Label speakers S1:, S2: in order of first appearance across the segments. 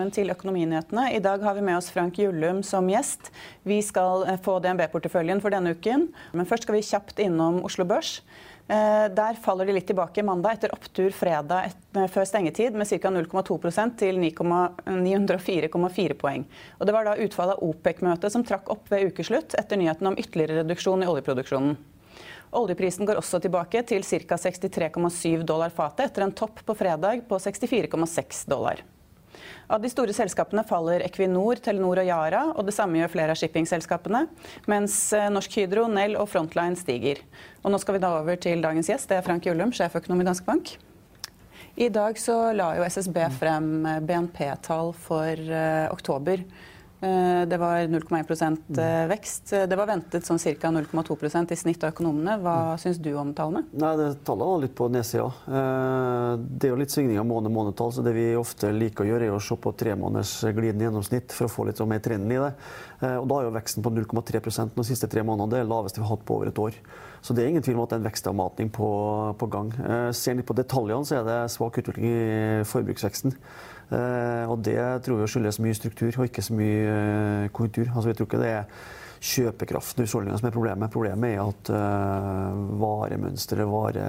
S1: velkommen til Økonominyhetene. I dag har vi med oss Frank Jullum som gjest. Vi skal eh, få DNB-porteføljen for denne uken. Men først skal vi kjapt innom Oslo Børs. Eh, Der faller de litt tilbake mandag etter opptur fredag før stengetid med ca. 0,2% til 904,4 poeng. Og det var da utfallet av OPEC-møtet som trakk opp ved ukeslutt etter nyheten om ytterligere reduksjon i oljeproduksjonen. Oljeprisen går også tilbake til ca. 63,7 dollar fatet etter en topp på fredag på 64,6 dollar. Av de store selskapene faller Equinor, Telenor og Yara, og det samme gjør flere av shippingselskapene, mens eh, Norsk Hydro, Nell og Frontline stiger. Og nå skal vi da over til dagens gjest, det er Frank Jullum, sjeføkonom i Danske Bank. I dag så la jo SSB frem eh, BNP-tall for uh, oktober. Eh, Det var 0,1 eh, vekst. Det var ventet sånn ca. 0,2% i snitt av økonomene. Hva syns du om tallene?
S2: Nei, det Tallet var litt på nedsida. Eh, Det er jo litt svingninger måned-månedtall, så det vi ofte liker å gjøre, er å se på tre måneders glidende gjennomsnitt for å få litt mer trenden i det. Og da er jo veksten på 0,3% de siste tre månedene. Det er laveste vi har hatt på over et år. Så det er ingen tvil om at det er en vekstavmatning på, på gang. Ser en litt på detaljene, så er det svak utvikling i forbruksveksten. Eh, Og det tror jeg skyldes mye struktur og ikke så mye eh, konjunktur. Altså, vi tror ikke det er kjøpekraften i husholdningene som er problemet. Problemet er at uh, varemønsteret, vare,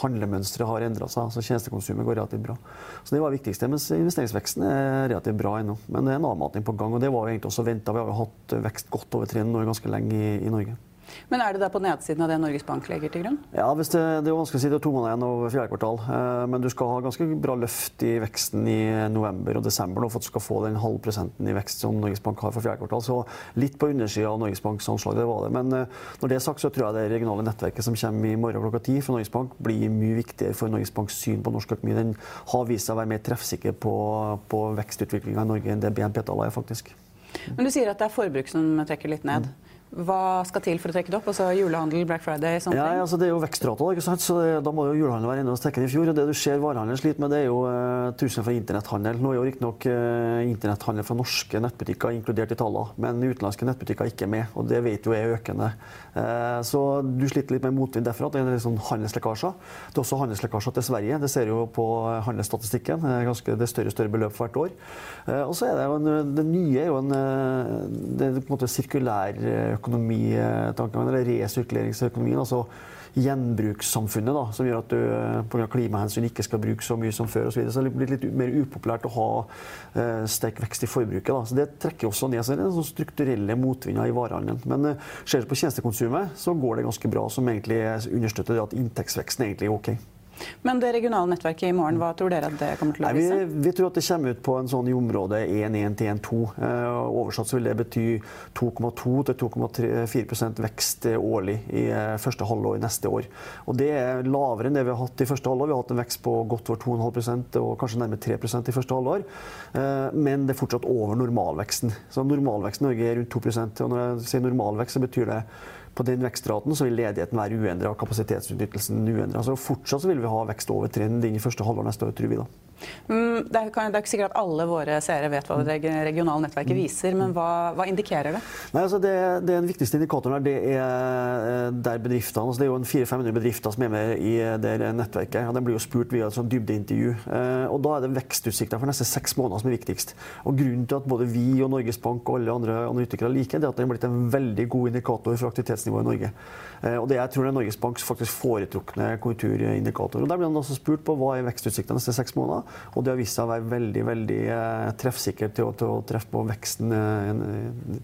S2: handlemønsteret har endra seg. så Tjenestekonsumet går relativt bra. Så Det var det viktigste. Mens investeringsveksten er relativt bra ennå. Men det er en avmating på gang. og Det var jo egentlig også venta. Vi har jo hatt vekst godt over trenden nå ganske lenge i, i Norge.
S1: Men er det da på nedsiden av det Norges Bank legger til grunn?
S2: Ja, hvis det, det er jo vanskelig å si det er to måneder igjen av fjerde kvartal. Eh, men du skal ha ganske bra løft i veksten i november og desember nå for at du skal få den halvprosenten i vekst som Norges Bank har for fjerde kvartal. Så litt på undersida av Norges Banks anslag, det var det. Men eh, når det er sagt, så tror jeg det regionale nettverket som kommer i morgen klokka ti fra Norges Bank, blir mye viktigere for Norges Banks syn på norsk økonomi. Den har vist seg å være mer treffsikker på, på vekstutviklinga i Norge enn det BNP-tallet er, faktisk.
S1: Men du sier at det er forbruk som trekker litt ned. Hva skal til for å trekke det opp? Altså Julehandel, Black Friday, sånne
S2: Ja,
S1: ting?
S2: altså Det er jo vekstrata, ikke sant? så det, da må jo julehandelen være enda sterkere i fjor. og Det du ser varehandelen sliter med, det er jo uh, trusler fra internetthandel. Nå er jo riktignok uh, internetthandel fra norske nettbutikker inkludert i tallene, men utenlandske nettbutikker er ikke med. og Det vet jo er økende. Uh, så du sliter litt med motvind derfra. Det er litt sånn handelslekkasjer. Det er også handelslekkasjer til Sverige. Det ser jo på handelsstatistikken. Er, ganske, det er større og større beløp hvert år. Uh, og så er det jo en, det nye er jo en, eh, det er på en måte sirkulærøkonomitanken, eller resirkuleringsøkonomien. altså gjenbrukssamfunnet, da, som gjør at du pga. klimahensyn ikke skal bruke så mye som før. Og så, videre. så det blir litt mer upopulært å ha eh, sterk vekst i forbruket. Da. Så Det trekker også ned. Så det er sånn strukturelle motvinder i varehandelen. Men eh, ser du på tjenestekonsumet, så går det ganske bra, som egentlig understøtter at inntektsveksten egentlig er ok.
S1: Men det regionale nettverket i morgen, hva tror dere at det kommer til å
S2: Nei,
S1: vise?
S2: vi, vi tror at det kommer ut på en sånn i området 1,1 til 1,2. Eh, oversatt så vil det bety 2,2 til 2,4 vekst årlig i eh, første halvår neste år. Og Det er lavere enn det vi har hatt i første halvår. Vi har hatt en vekst på godt over 2,5% og kanskje nærmere 3% i første halvår. Eh, men det er fortsatt over normalveksten. Så Normalveksten i Norge er rundt 2% og Når jeg sier normalvekst, så betyr det på den vekstraten vil ledigheten være uendra og kapasitetsutnyttelsen uendra. Så fortsatt vil vi ha vekst over trend inn i første halvår neste år, tror vi da.
S1: Mm, det er, det er ikke sikkert at alle våre seere vet hva det regionale nettverket mm. viser, men hva, hva indikerer det?
S2: Nei, altså det, det Den viktigste indikatoren det er eh, der bedriftene altså Det er jo 400-500 bedrifter som er med i det nettverket. og De blir jo spurt via et sånt dybdeintervju. Eh, og Da er det vekstutsikter for neste seks måneder som er viktigst. Og Grunnen til at både vi og Norges Bank og alle andre analytikere liker det, er at det er blitt en veldig god indikator for aktivitetsnivået i Norge. Eh, og det jeg tror det er Norges Banks faktisk foretrukne konjunkturindikator. Og Der blir han også spurt på hva er vekstutsiktene neste seks måneder. Og det har vist seg å være veldig veldig eh, treffsikkert til, til, å treffe på veksten eh,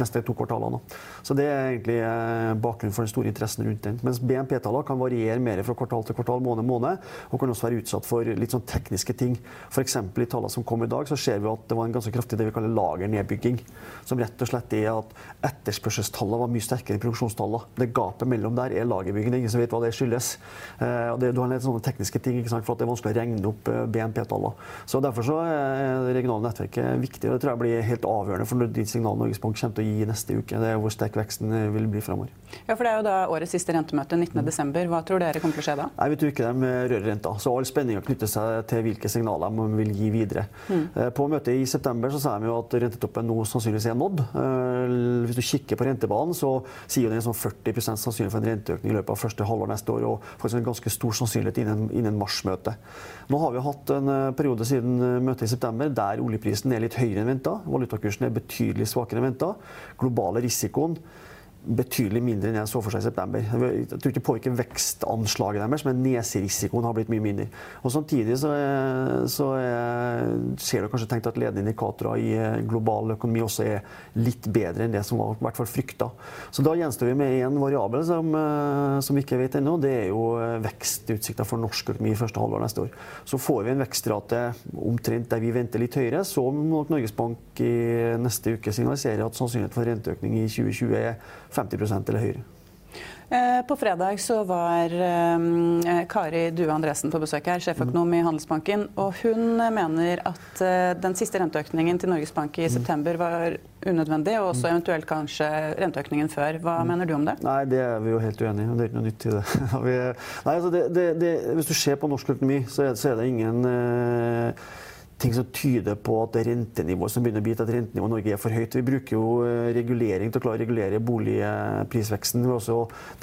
S2: neste to kvartalene. Så Det er egentlig eh, bakgrunnen for den store interessen rundt den. Mens BNP-tallene kan variere mer fra kvartal til kvartal, måned måned, og kan også være utsatt for litt sånn tekniske ting. F.eks. i tallene som kom i dag, så ser vi at det var en ganske kraftig det vi kaller lagernedbygging. Som rett og slett er at etterspørselstallene var mye sterkere enn produksjonstallene. Det gapet mellom der er lagerbygging. Det er Ingen som vet hva det skyldes. Eh, det, du har litt sånne tekniske ting, ikke sant? for at det er vanskelig å regne opp eh, BNP-tallene. Så Derfor så er det regionale nettverket viktig. og Det tror jeg blir helt avgjørende for de signalene Norges Bank kommer til å gi neste uke. Det er hvor sterk veksten eh, vil bli framover.
S1: Ja, for det er jo da årets siste rentemøte 19.12. Hva tror dere kommer til å skje da?
S2: Nei, Vi tror ikke de rører renta. Så all spenninga knytter seg til hvilke signaler man vil gi videre. Mm. På møtet i september så sa de jo at rentetoppen nå sannsynligvis er nådd. Hvis du kikker på rentebanen, så sier det en sånn 40 sannsynlig for en renteøkning i løpet av første halvår neste år, og faktisk en ganske stor sannsynlighet innen, innen mars-møtet. Nå har vi hatt en periode siden møtet i september der oljeprisen er litt høyere enn venta. Valutakursen er betydelig svakere enn venta globale risikoen betydelig mindre enn jeg så for seg i september. Jeg tror ikke det påvirker vekstanslaget deres, men neserisikoen har blitt mye mindre. Og Samtidig så, så ser du kanskje tenkt at ledende indikatorer i eh, global økonomi også er litt bedre enn det som var i hvert fall frykta. Så da gjenstår vi med én variabel som, eh, som, vi ikke vet ennå. Det er jo eh, vekstutsikter for norsk økonomi i første halvår neste år. Så får vi en vekstrate omtrent der vi venter litt høyere, så må Norges Bank i neste uke signalisere at sannsynligheten for renteøkning i 2020 er 50 eller høyere.
S1: Eh, på fredag så var eh, Kari Due Andresen på besøk her, sjeføkonom i Handelsbanken. Og hun mener at eh, den siste renteøkningen til Norges Bank i september var unødvendig, og også eventuelt kanskje renteøkningen før. Hva mm. mener du om det?
S2: Nei, Det er vi jo helt uenige i. Det er ikke noe nytt i det. Nei, altså det, det, det hvis du ser på norsk økonomi, så er, så det ingen eh, ting som tyder på at rentenivået som begynner å bite, at rentenivået i Norge er for høyt. Vi bruker jo eh, regulering til å klare å regulere boligprisveksten. Det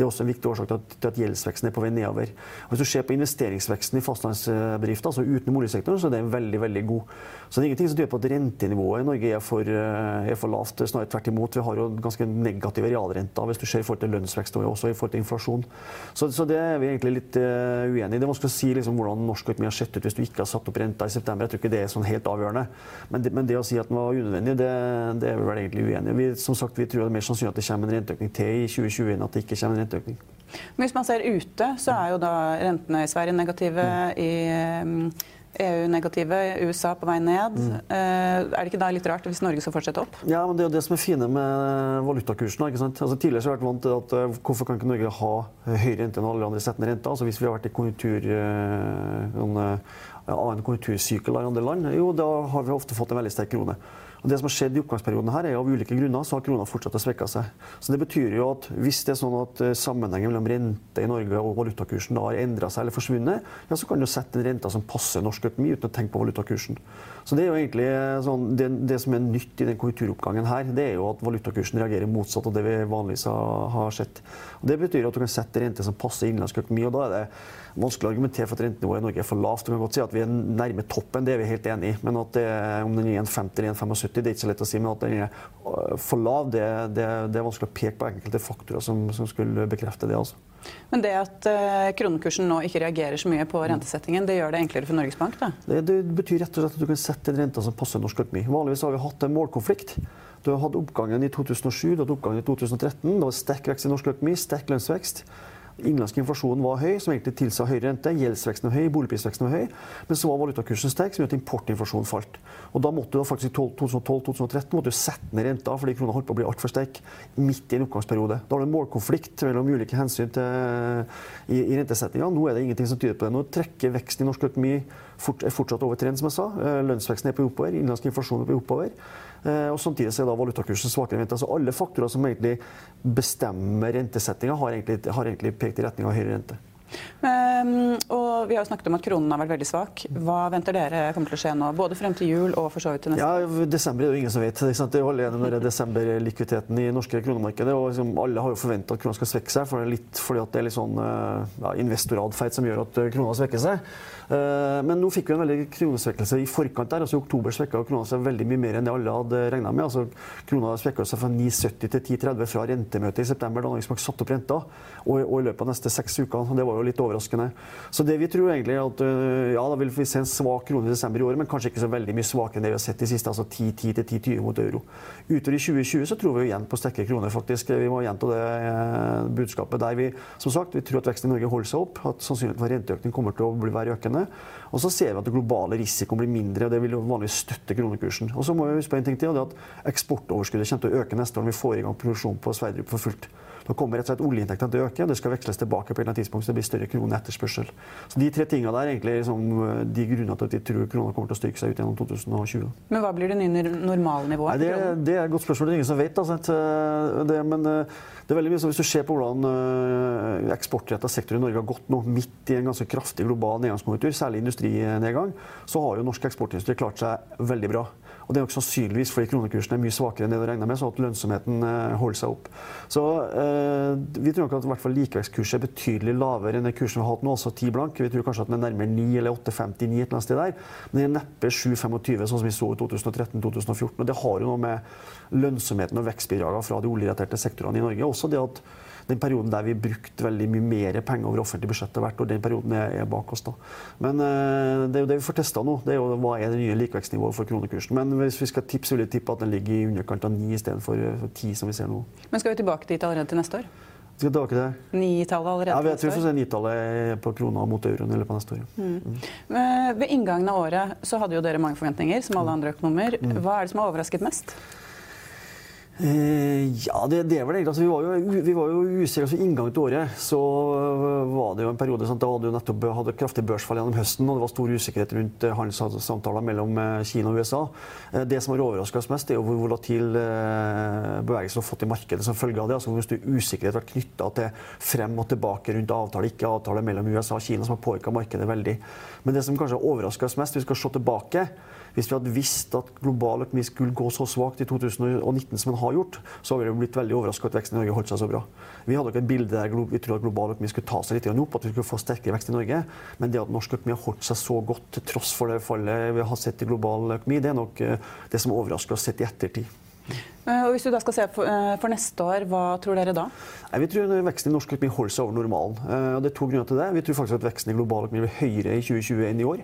S2: er også en viktig årsak til at, gjeldsveksten er på vei nedover. Og hvis du ser på investeringsveksten i fastlandsbedrifter, altså uten boligsektoren, så er den veldig veldig god. Så det er ingenting som tyder på at rentenivået i Norge er for, eh, er for lavt. Snarere tvert imot. Vi har jo ganske negative realrenter hvis du ser i forhold til lønnsvekst og også i forhold til inflasjon. Så, så det er vi egentlig litt uh, uenig i. Det er vanskelig å si liksom, hvordan norsk økonomi har sett ut hvis du ikke har satt opp renta i september. Jeg tror ikke det er sånn helt avgjørende. Men det, men det å si at den var unødvendig, det, det er vi vel egentlig uenige i. Som sagt, vi tror det er mer sannsynlig at det kommer en renteøkning til i 2020 enn at det ikke kommer en renteøkning.
S1: Men hvis man ser ute, så er jo da rentene i Sverige negative. i EU-negative, USA på vei ned. Mm. Er det ikke da litt rart hvis Norge skal fortsette opp?
S2: Ja, men Det er jo det som er fine med valutakursen. ikke sant? Altså, tidligere har jeg vært vant til at uh, hvorfor kan ikke Norge ha høyere rente enn alle andre settende renter? Altså, hvis vi har vært i konjunktur, uh, en, uh, annen konjunktursykkel enn andre land, jo, da har vi ofte fått en veldig sterk krone. Og det som har skjedd i oppgangsperioden her, er av ulike grunner så har krona fortsatt å svekke seg. Så det betyr jo at hvis det er sånn at eh, sammenhengen mellom rente i Norge og valutakursen da har endra seg eller forsvunnet, ja, så kan du sette en rente som passer norsk økonomi uten å tenke på valutakursen. Så det er jo egentlig eh, sånn, det, det, som er nytt i den konjunkturoppgangen her, det er jo at valutakursen reagerer motsatt av det vi vanligvis har sett. Og det betyr at du kan sette rente som passer innenlandsk økonomi. og da er det vanskelig å argumentere for at rentenivået i Norge er for lavt. Du kan godt si at vi er nærme toppen, det er vi helt enig i. Men at det, om den er 1,50 eller 1,75, det er ikke så lett å si. Men at den er øh, for lav, det, det, det er vanskelig å peke på enkelte faktorer som, som skulle bekrefte det. altså.
S1: Men det at uh, kronekursen nå ikke reagerer så mye på rentesettingen, det gjør det enklere for Norges Bank? da?
S2: Det, det betyr rett og slett at du kan sette en rente som passer norsk økonomi. Vanligvis har vi hatt en målkonflikt. Du har hatt oppgangen i 2007, du har hatt oppgangen i 2013. Det var sterk vekst i norsk økonomi, sterk lønnsvekst. Innenlandsk inflasjon var høy, som egentlig tilsa høyere rente. Gjeldsveksten var høy, boligprisveksten var høy. Men så var valutakursen sterk, som gjorde at importinflasjonen falt. Og da måtte du faktisk i 2012-2013 måtte du sette ned renta fordi krona holdt på å bli altfor sterk midt i en oppgangsperiode. Da var det en målkonflikt mellom ulike hensyn til, i, i rentesettinga. Nå er det ingenting som tyder på det. Nå trekker veksten i norsk økonomi fort, fortsatt over trend, som jeg sa. Eh, lønnsveksten er på oppover, innenlandsk inflasjon er på oppover. Eh, og Samtidig er da valutakursen svakere enn venta. Alle faktorer som egentlig bestemmer rentesettinga, har, har, egentlig pekt i retning av høyere rente.
S1: Um, og vi har jo snakket om at kronen har vært veldig svak. Hva venter dere kommer til å skje nå? Både frem til jul og for så vidt til neste?
S2: Ja, Desember er det jo ingen som vet. Det er Det holder igjen med desemberlikviditeten i norske kronemarkedet. og liksom, Alle har jo forventa at krona skal svekke seg, for det er litt, fordi det er litt sånn eh, ja, investoratferd som gjør at eh, krona svekker seg. Eh, men nå fikk vi en veldig kronesvekkelse i forkant. der, altså I oktober svekka krona seg veldig mye mer enn det alle hadde regna med. altså Krona svekka seg fra 9,70 til 10,30 fra rentemøtet i september, da Norges satte opp renta, og, og, i løpet av neste seks uker. Det var jo litt overraskende. Så det vi tror egentlig er at eh, ja, da vil vi se en svak krone i desember i år, men kanskje ikke så veldig mye svakere enn det vi har sett de siste, altså 10-10 til 10,20 mot euro. Utover i 2020 så tror vi jo igjen på sterke kroner, faktisk. Vi må gjenta det eh, budskapet der vi som sagt, vi tror at veksten i Norge holder seg opp, at sannsynligheten for renteøkning kommer til å bli være økende. Og så ser vi at det globale risikoen blir mindre, og det vil jo vanligvis støtte kronekursen. Og så må vi huske på en ting til, og det er at eksportoverskuddet kommer til å øke neste år når vi får i gang produksjon på Sverdrup for fullt. Da kommer rett og slett oljeinntektene til å øke, og det skal veksles tilbake på et eller annet tidspunkt, så det blir større kroneetterspørsel. Så de tre tingene der er egentlig liksom de grunnene til at vi tror krona kommer til å styrke seg ut gjennom 2020.
S1: Men hva blir det nye normalnivået?
S2: Det, det, er et godt spørsmål. Det er ingen som vet. Altså. Det, men eh, det er veldig mye så Hvis du ser på hvordan eksportrettet sektor i Norge har gått nå, midt i en ganske kraftig global nedgangskonjunktur, særlig industrinedgang, så har jo norsk eksportindustri klart seg veldig bra. Og det er nok sannsynligvis fordi kronekursen er mye svakere enn det du regna med, så at lønnsomheten eh, holder seg opp. Så eh, vi tror nok at i hvert fall likevektkurset er betydelig lavere enn den kursen vi har hatt nå, også 10 blank. Vi tror kanskje at den er nærmere 9 eller 8,59 et eller annet sted der. Men det er neppe 7,25 sånn som vi så i 2013-2014. Og det har jo noe med lønnsomheten og vekstbidragene fra de oljerelaterte sektorene i Norge. Også det at den perioden der vi brukte veldig mye mer penger over offentlig budsjett hvert år, den perioden er, bak oss. da. Men uh, det er jo det vi får testa nå. det er jo Hva er det nye likevekstnivået for kronekursen? Men hvis vi skal tipse, vil jeg tippe at den ligger i underkant av 9 istedenfor 10, eh, som vi ser nå.
S1: Men skal vi tilbake dit allerede til neste år?
S2: Skal vi tilbake der?
S1: Nitallet allerede
S2: ja, jeg tror vi får se nitallet på krona mot euroen løpet av neste år. Mm.
S1: Mm. Ved inngangen av året så hadde jo dere mange forventninger, som alle andre økonomer. Mm. Hva er det som har overrasket mest?
S2: Eh, ja, det, det, er vel egentlig. Altså, vi var jo, vi var jo useriøse i inngang til året så var det jo en periode sånn, da hadde jo nettopp hadde kraftig børsfall gjennom høsten, og det var stor usikkerhet rundt eh, handelssamtaler mellom eh, Kina og USA. Det som har overraska oss mest, er jo hvor volatil bevegelse har fått i markedet som følge av det. altså Hvor stor usikkerhet har vært knytta til frem og tilbake rundt avtale, ikke avtale mellom USA og Kina, som har påvirka markedet veldig. Men det som kanskje har overraska oss mest, vi skal se tilbake hvis vi hadde visst at global økonomi skulle gå så svakt i 2019 som den har gjort, så hadde vi blitt veldig overraska at veksten i Norge holdt seg så bra. Vi hadde ikke et bilde der vi trodde at global økonomi skulle ta seg litt opp, at vi skulle få sterkere vekst i Norge. Men det at norsk økonomi har holdt seg så godt til tross for det fallet vi har sett i global økonomi, det er nok eh, det som overrasker oss sett i ettertid.
S1: Eh, og hvis du da skal se for, eh, for, neste år, hva tror dere da?
S2: vi tror veksten i norsk økonomi holder seg over normalen. Og det er to grunner til det. Vi tror faktisk at veksten i global økonomi blir høyere i 2020 enn i år.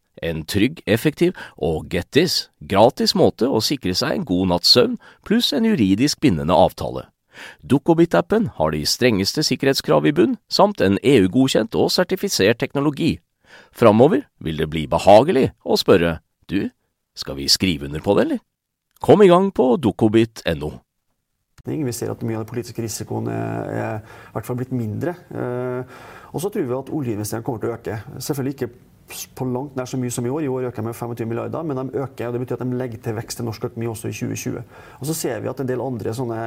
S3: en trygg, effektiv og get this, gratis måte å sikre seg en god natts søvn pluss en juridisk bindende avtale. Dukkobit-appen har de strengeste sikkerhetskrav i bunn, samt en EU-godkjent og sertifisert teknologi. Framover vil det bli behagelig å spørre du, skal vi skrive under på det, eller? Kom i gang på dukkobit.no.
S2: Vi ser at mye av den politiske risikoen er, i hvert fall blitt mindre. Eh, og så tror vi at oljeinvesteringene kommer til å øke. Selvfølgelig ikke på langt nær så mye som i år. I år øker de med 25 milliarder, men de øker, og det betyr at de legger til vekst i norsk økonomi også i 2020. Og så ser vi at en del andre sånne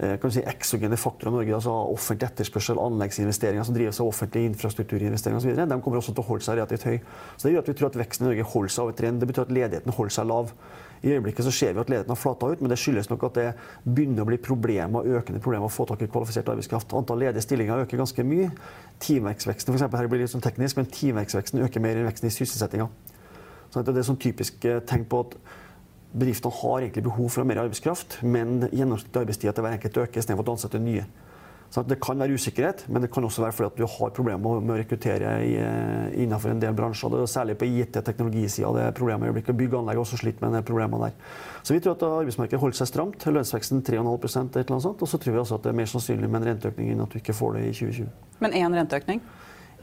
S2: kan si, eksogene faktorer i Norge, altså offentlig etterspørsel, anleggsinvesteringer som drives av offentlige infrastrukturinvesteringer osv., de kommer også til å holde seg relativt høy. Så det gjør at vi tror at veksten i Norge holder seg over trend. Det betyr at ledigheten holder seg lav. I øyeblikket så ser vi at ledigheten har flata ut, men det skyldes nok at det begynner å bli problemer, økende problemer å få tak i kvalifisert arbeidskraft. Antall ledige stillinger øker ganske mye. Timeverksveksten for eksempel, her blir litt sånn teknisk, men timeverksveksten øker mer enn veksten i sysselsettinga. Så det er sånn typisk eh, tegn på at bedriftene har egentlig behov for mer arbeidskraft, men gjennomsnittlig arbeidstid til hver enkelt øker istedenfor å ansette nye. Så det kan være usikkerhet, men det kan også være fordi at du har problemer med å rekruttere eh, innenfor en del bransjer. Det er særlig på IT-teknologisida det er problemer i øyeblikket. Bygg og anlegg også slitt med problemene der. Så vi tror at arbeidsmarkedet holder seg stramt. Lønnsveksten 3,5 et eller annet sånt. Og så tror vi også at det er mer sannsynlig med en renteøkning enn at du ikke får det i 2020.
S1: Men én renteøkning?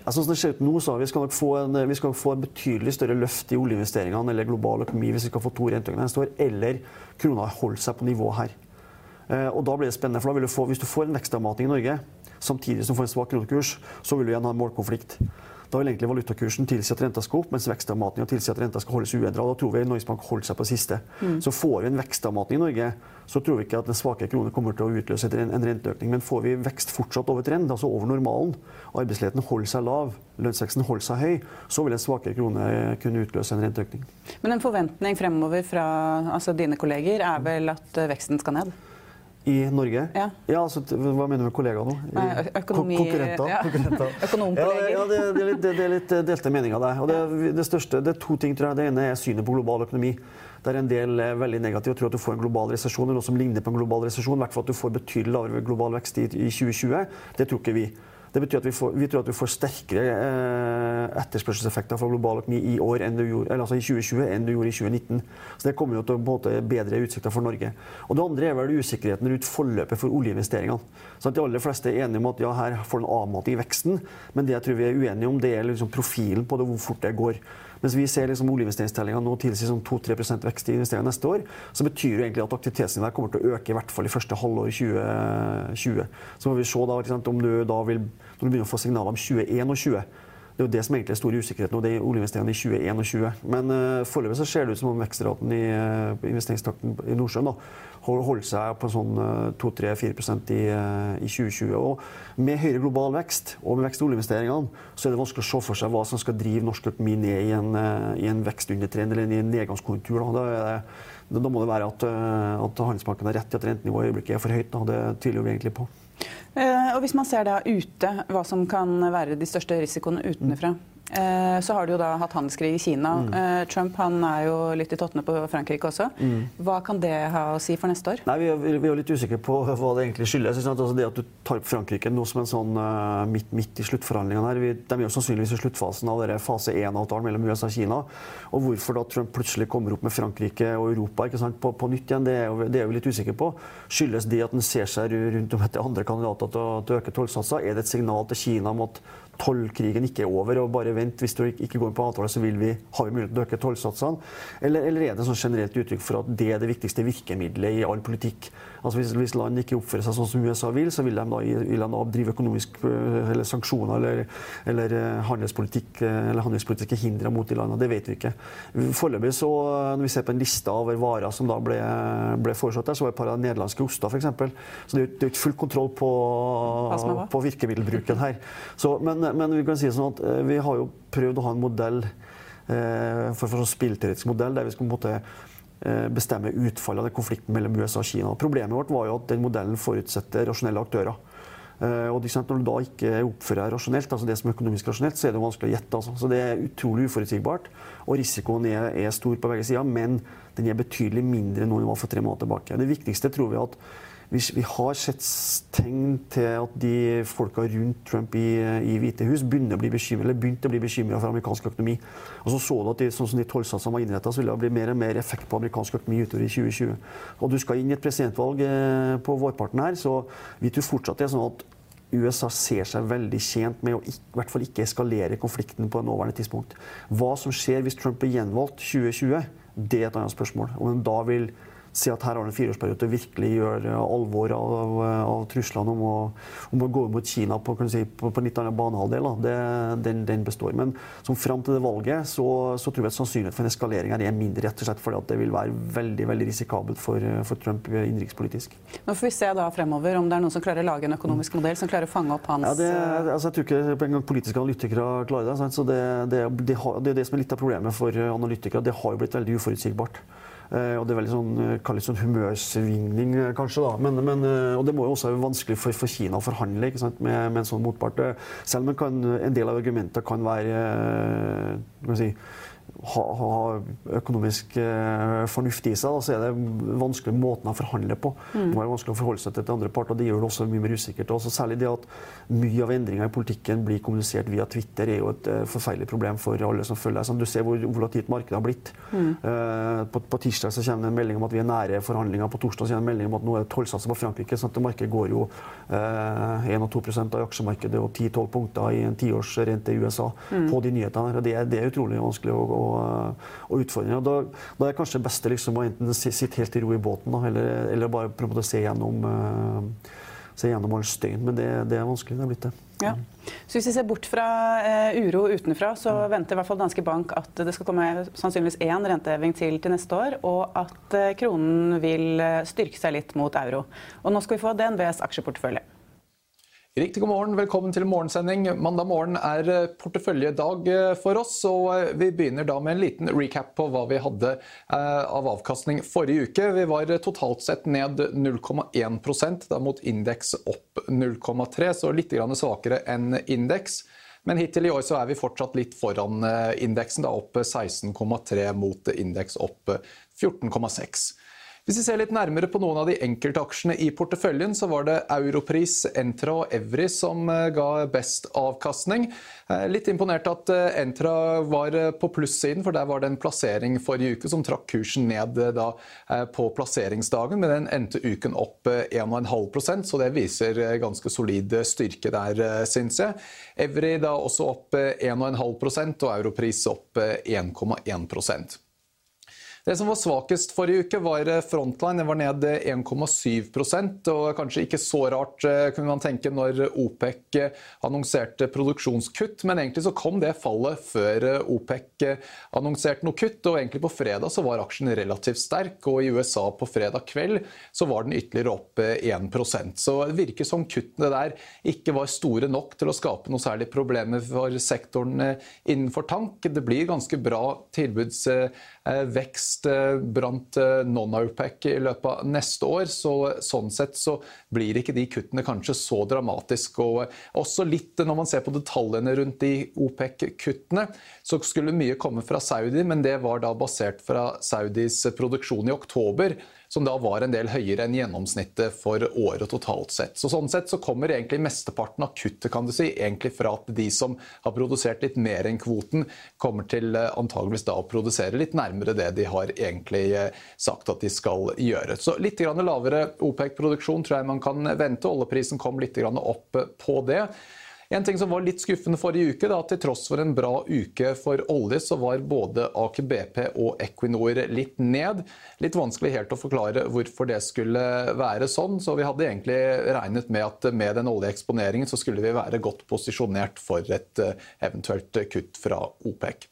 S2: Altså, sånn det ser ut nå, så Vi skal nok få en, vi skal få en betydelig større løft i oljeinvesteringene eller global økonomi hvis vi skal få to renteøkninger neste år, eller krona holder seg på nivået her. Eh, og da blir det spennende, for da vil du få, Hvis du får en vekstavmating i Norge, samtidig som du får en svak kronekurs, så vil du igjen ha en målkonflikt. Da vil egentlig valutakursen tilsi at renta skal opp, mens vekstavmatninga tilsier at renta skal holdes uendra. Da tror vi Norges Bank holder seg på det siste. Mm. Så får vi en vekstavmatning i Norge, så tror vi ikke at den svake kronen kommer til å utløse en, en renteøkning. Men får vi vekst fortsatt over trend, altså over normalen, arbeidsledigheten holder seg lav, lønnsveksten holder seg høy, så vil en svakere krone kunne utløse en renteøkning.
S1: Men en forventning fremover fra altså dine kolleger er vel at veksten skal ned?
S2: I Norge?
S1: Ja.
S2: ja altså, hva mener du med kollegaer nå?
S1: Nei, økonomi...
S2: Konkurrenter?
S1: Ja.
S2: Konkurrenter.
S1: Økonomkolleger.
S2: Ja, det, det, er litt, det, er litt, delte meninger der. Og det, det, største, det er to ting, tror jeg. Det ene er synet på global økonomi. Der en del er veldig negative og tror at du får en global resesjon, eller noe som ligner på en global resesjon. I hvert fall at du får betydelig lavere global vekst i, i 2020. Det tror ikke vi. Det betyr at vi, får, vi tror at vi får sterkere eh, etterspørselseffekter fra global økonomi i år enn du gjorde, altså i 2020 enn du gjorde i 2019. Så Det kommer jo til å bedre utsikter for Norge. Og Det andre er vel usikkerheten rundt forløpet for oljeinvesteringene. Så at De aller fleste er enige om at ja, her får en avmating i veksten, men det jeg tror vi er uenige om, det er liksom profilen på det, hvor fort det går. Mens vi ser liksom oljeinvesteringstellinga nå tilsier sånn 2-3% vekst i investeringer neste år, så betyr det egentlig at aktivitetsnivået kommer til å øke i hvert fall i første halvår 2020. Så må vi se da, om du da vil, når du begynner å få signaler om 2021 det er jo det som egentlig er stor usikkerhet nå, det er oljeinvesteringene i 2021. Men uh, foreløpig så ser det ut som om vekstraten i uh, investeringstakten i Nordsjøen da, holder seg på sånn uh, 2-3-4% i, uh, i 2020. Og med høyere global vekst og med vekst i oljeinvesteringene, så er det vanskelig å se for seg hva som skal drive norsk økonomi ned i en, i en vekstundertrend eller i en nedgangskonjunktur. Da. Da, da må det være at, at Handelsbanken har rett i at rentenivået i øyeblikket er for høyt. Da. Det tviler vi egentlig på.
S1: Eh, og Hvis man ser da ute hva som kan være de største risikoene utenfra, så har du jo da hatt handelskrig i Kina. Mm. Eh, Trump han er jo litt i tottene på Frankrike også. Mm. Hva kan det ha å si for neste år?
S2: Nei, Vi er, vi er litt usikre på hva det egentlig skyldes. Altså det At du tar opp Frankrike nå som en sånn uh, midt, midt, i sluttforhandlingene her. Vi, de er jo sannsynligvis i sluttfasen av denne fase 1-avtalen mellom USA og Kina. Og hvorfor da Trump plutselig kommer opp med Frankrike og Europa ikke sant, på, på nytt igjen, det er, jo, det er vi litt usikre på. Skyldes det at en ser seg rundt om etter andre kandidater til å, til å øke tollsatser? Er det et signal til Kina om at tollkrigen ikke er over, og bare vent, hvis du ikke går på avtale, så vil vi, har vi mulighet til å øke tollsatsene? Eller, eller, er det sånn generelt uttrykk for at det er det viktigste virkemidlet i all politikk? Altså hvis, hvis land ikke oppfører seg sånn som USA vil, så vil de da, vil de da drive økonomisk eh, eller sanksjoner eller, eller eh, handelspolitikk eh, eller handelspolitiske hindre mot de landene. Det vet vi ikke. Foreløpig, så, når vi ser på en liste over varer som da ble, ble foreslått der, så var det et par av nederlandske oster, f.eks. Så det er jo ikke full kontroll på, på virkemiddelbruken her. Så, men, men, vi kan si sånn at vi har jo prøvd å ha en modell for, for en spillteoretisk modell der vi skal på en måte Eh, bestemme utfallet av konflikten mellom USA og Kina. Problemet vårt var jo at den modellen forutsetter rasjonelle aktører. Eh, og Når du da ikke oppfører deg rasjonelt, altså det som er økonomisk rasjonelt, så er det vanskelig å gjette. Altså. Så Det er utrolig uforutsigbart, og risikoen er, er stor på begge sider. Men den er betydelig mindre nå enn den var for tre måneder tilbake. Det viktigste tror vi at hvis vi har sett tegn til at de folka rundt Trump i, i Hvite hus begynner å bli bekymret, begynte å bli bekymra for amerikansk økonomi. Og så så du at de, sånn som de tollsatsene var innretta, så ville det bli mer og mer effekt på amerikansk økonomi utover i 2020. Og du skal inn i et presidentvalg eh, på vårparten her, så vi tror fortsatt det er sånn at USA ser seg veldig tjent med å i hvert fall ikke eskalere konflikten på det nåværende tidspunkt. Hva som skjer hvis Trump blir gjenvalgt 2020, det er et annet spørsmål. Om da vil si at her har en fireårsperiode til å virkelig gjøre alvor av, av truslene om å, om å, gå mot Kina på, si, på, på litt annen banehalvdel, den, den, består. Men som fram til det valget så, så tror jeg at sannsynligheten for en eskalering her er mindre, rett og slett fordi at det vil være veldig veldig risikabelt for, for Trump innenrikspolitisk.
S1: Nå får vi se da fremover om det er noen som klarer å lage en økonomisk modell som klarer å fange opp hans
S2: ja, det, altså, Jeg tror ikke engang politiske analytikere klarer det. Sant? Så det, det, det, har, det er det som er litt av problemet for analytikere. Det har jo blitt veldig uforutsigbart. Eh, og det er veldig sånn, kalles sånn humørsvingning, eh, kanskje. da. Men, men, og det må jo også være vanskelig for, for Kina å forhandle med, med, en sånn motpart. Selv om kan, en del av argumentene kan være kan si, ha, ha økonomisk eh, fornuft i seg, da, så er det vanskelig måten å forhandle på. Mm. Det være vanskelig å forholde seg til andre parter. Det gjør det også mye mer usikkert. Også særlig det at mye av endringa i politikken blir kommunisert via Twitter, er jo et uh, forferdelig problem for alle som følger deg. Du ser hvor volatilt markedet har blitt. Mm. På, på, tirsdag så kommer det en melding om at vi er nære forhandlinger. På torsdag kommer det en melding om at nå er det tollsatser på Frankrike. sånn at Markedet går jo eh, 1 2% av aksjemarkedet og 10-12 punkter i en tiårsrente i USA mm. på de nyhetene. Det, det er utrolig vanskelig å og, og utfordringer. Da, da, er det kanskje best liksom, å enten sitte helt i ro i båten, da, eller, eller, bare en måte se gjennom, uh, se gjennom all støyen. Men det, det, er vanskelig. Det er blitt det.
S1: Ja. Så Hvis vi ser bort fra uh, uro utenfra, så mm. venter i hvert fall danske bank at det skal komme sannsynligvis én renteheving til til neste år, og at uh, kronen vil styrke seg litt mot euro. Og nå skal vi få DNBs aksjeportefølje.
S4: Riktig god morgen, velkommen til morgensending. Mandag morgen er eh, porteføljedag eh, for oss, og eh, vi begynner da med en liten recap på hva vi hadde av avkastning forrige uke. Vi var totalt sett ned 0,1% da mot indeks opp 0,3, så litt svakere enn indeks. Men hittil i år så er vi fortsatt litt foran indeksen, da opp 16,3 mot indeks opp 14,6. Hvis vi ser litt nærmere på noen av de enkeltaksjene i porteføljen, så var det Europris, Entra og Evry som eh, ga best avkastning. Eh, litt imponert at eh, Entra var på plussiden, for der var det en plassering forrige uke som trakk kursen ned da, på plasseringsdagen, men den endte uken opp 1,5% så det viser ganske solid styrke der, syns jeg. Evry da også opp 1,5% og Europris opp 1,1 det som var svakest forrige uke, var eh, Frontline. Den var ned 1,7% og kanskje ikke så rart, eh, kunne man tenke, når OPEC eh, annonserte produksjonskutt. Men egentlig så kom det fallet før OPEC annonserte noe kutt. Og egentlig på fredag så var aksjen relativt sterk, og i USA på fredag kveld så var den ytterligere opp 1% Så det virker som kuttene der ikke var store nok til å skape noe særlig problemer for sektoren innenfor tank. Det blir ganske bra tilbudsvekst vekst eh, blant eh, non-OPEC i løpet av neste år. Så sånn sett så blir ikke de kuttene kanskje så dramatiske. Og også litt når man ser på detaljene rundt de OPEC-kuttene, så skulle mye komme fra Saudi, men det var da basert fra Saudis produksjon i oktober som da var en del høyere enn gjennomsnittet for året totalt sett. Så Sånn sett så kommer egentlig mesteparten av kuttet kan du si, egentlig fra at de som har produsert litt mer enn kvoten, kommer til eh, antageligvis da å produsere litt nærmere det de har egentlig eh, sagt at de skal gjøre. Så litt grann lavere OPEC-produksjon tror jeg man kan vente. Oljeprisen kom litt grann opp på det. En ting som var litt skuffende forrige uke, da, til tross for en bra uke for olje, så var både Aker BP og Equinor litt ned. Litt vanskelig helt å forklare hvorfor det skulle være sånn. Så vi hadde egentlig regnet med at med den oljeeksponeringen så skulle vi være godt posisjonert for et eh, eventuelt kutt fra OPEC.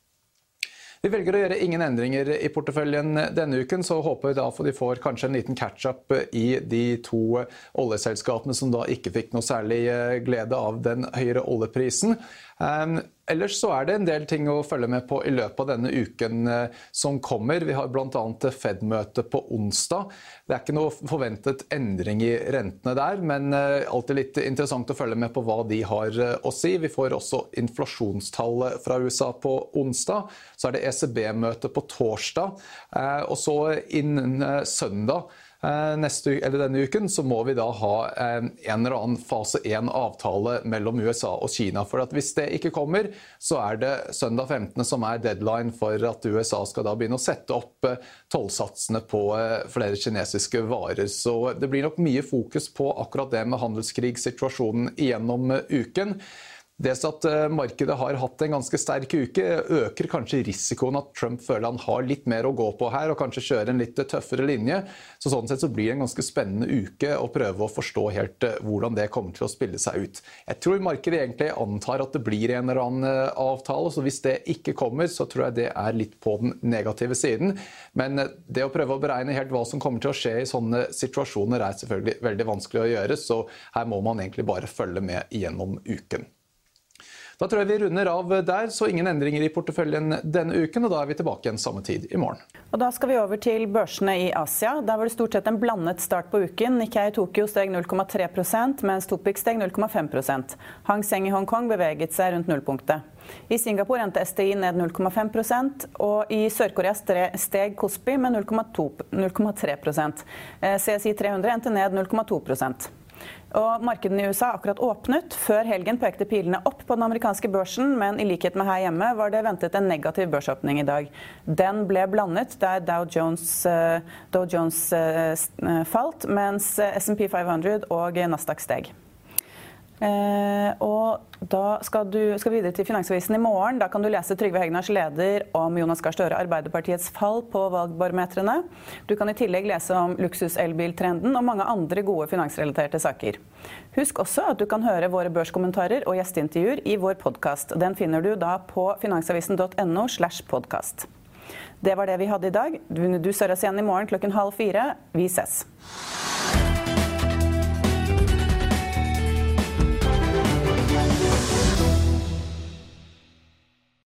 S4: Vi velger å gjøre ingen endringer i porteføljen denne uken, så håper vi da for de får kanskje en liten catch-up i de to oljeselskapene som da ikke fikk noe særlig eh, glede av den høyere oljeprisen. Ehm, ellers så er det en del ting å følge med på i løpet av denne uken eh, som kommer. Vi har bl.a. Fed-møte på onsdag. Det er ikke noe forventet endring i rentene der, men eh, alltid litt interessant å følge med på hva de har eh, å si. Vi får også inflasjonstall fra USA på onsdag. Så er det ECB-møte på torsdag. Og så innen søndag neste, denne uken, så må vi da ha eh, en eller annen fase 1-avtale mellom USA og Kina. For Hvis det ikke kommer, så er det søndag 15. som er deadline for at USA skal da begynne å sette opp eh, tollsatsene på flere kinesiske varer. Så det blir nok mye fokus på akkurat det med handelskrigssituasjonen gjennom uken. Det at eh, markedet har hatt en ganske sterk uke, øker kanskje risikoen at Trump føler han har litt mer å gå på her, og kanskje kjører en litt tøffere linje. Så Sånn sett så blir det en ganske spennende uke å prøve å forstå helt eh, hvordan det kommer til å spille seg ut. Jeg tror markedet egentlig antar at det blir en eller annen eh, avtale, så hvis det ikke kommer, så tror jeg det er litt på den negative siden. Men det å prøve å beregne helt hva som kommer til å skje i sånne situasjoner, er selvfølgelig veldig vanskelig å gjøre, så her må man egentlig bare følge med gjennom uken. Da tror jeg vi runder av der, så ingen endringer i porteføljen denne uken. og Da er vi tilbake igjen samme tid i morgen.
S1: Og Da skal vi over til børsene i Asia. Der var det stort sett en blandet start på uken. Nikkei Tokyo steg 0,3% mens Topic steg 0,5 Hang Seng i Hongkong beveget seg rundt nullpunktet. I Singapore endte STI ned 0,5% og i Sør-Korea steg Kospi med 0,3% CSI 300 endte ned 0,2 og Markedene i USA har akkurat åpnet. Før helgen pekte pilene opp på den amerikanske børsen, men i likhet med her hjemme var det ventet en negativ børsåpning i dag. Den ble blandet der Dow Jones, uh, Dow Jones uh, falt, mens SMP 500 og Nasdaq steg. Eh, og da skal du skal videre til Finansavisen i morgen. Da kan du lese Trygve Hegnars leder om Jonas Gahr Støre, Arbeiderpartiets fall på valgbarometrene. Du kan i tillegg lese om luksus-elbiltrenden og mange andre gode finansrelaterte saker. Husk også at du kan høre våre børskommentarer og gjesteintervjuer i vår podkast. Den finner du da på finansavisen.no slash podkast. Det var det vi hadde i dag. Du ser oss igjen i morgen klokken halv fire. Vi ses.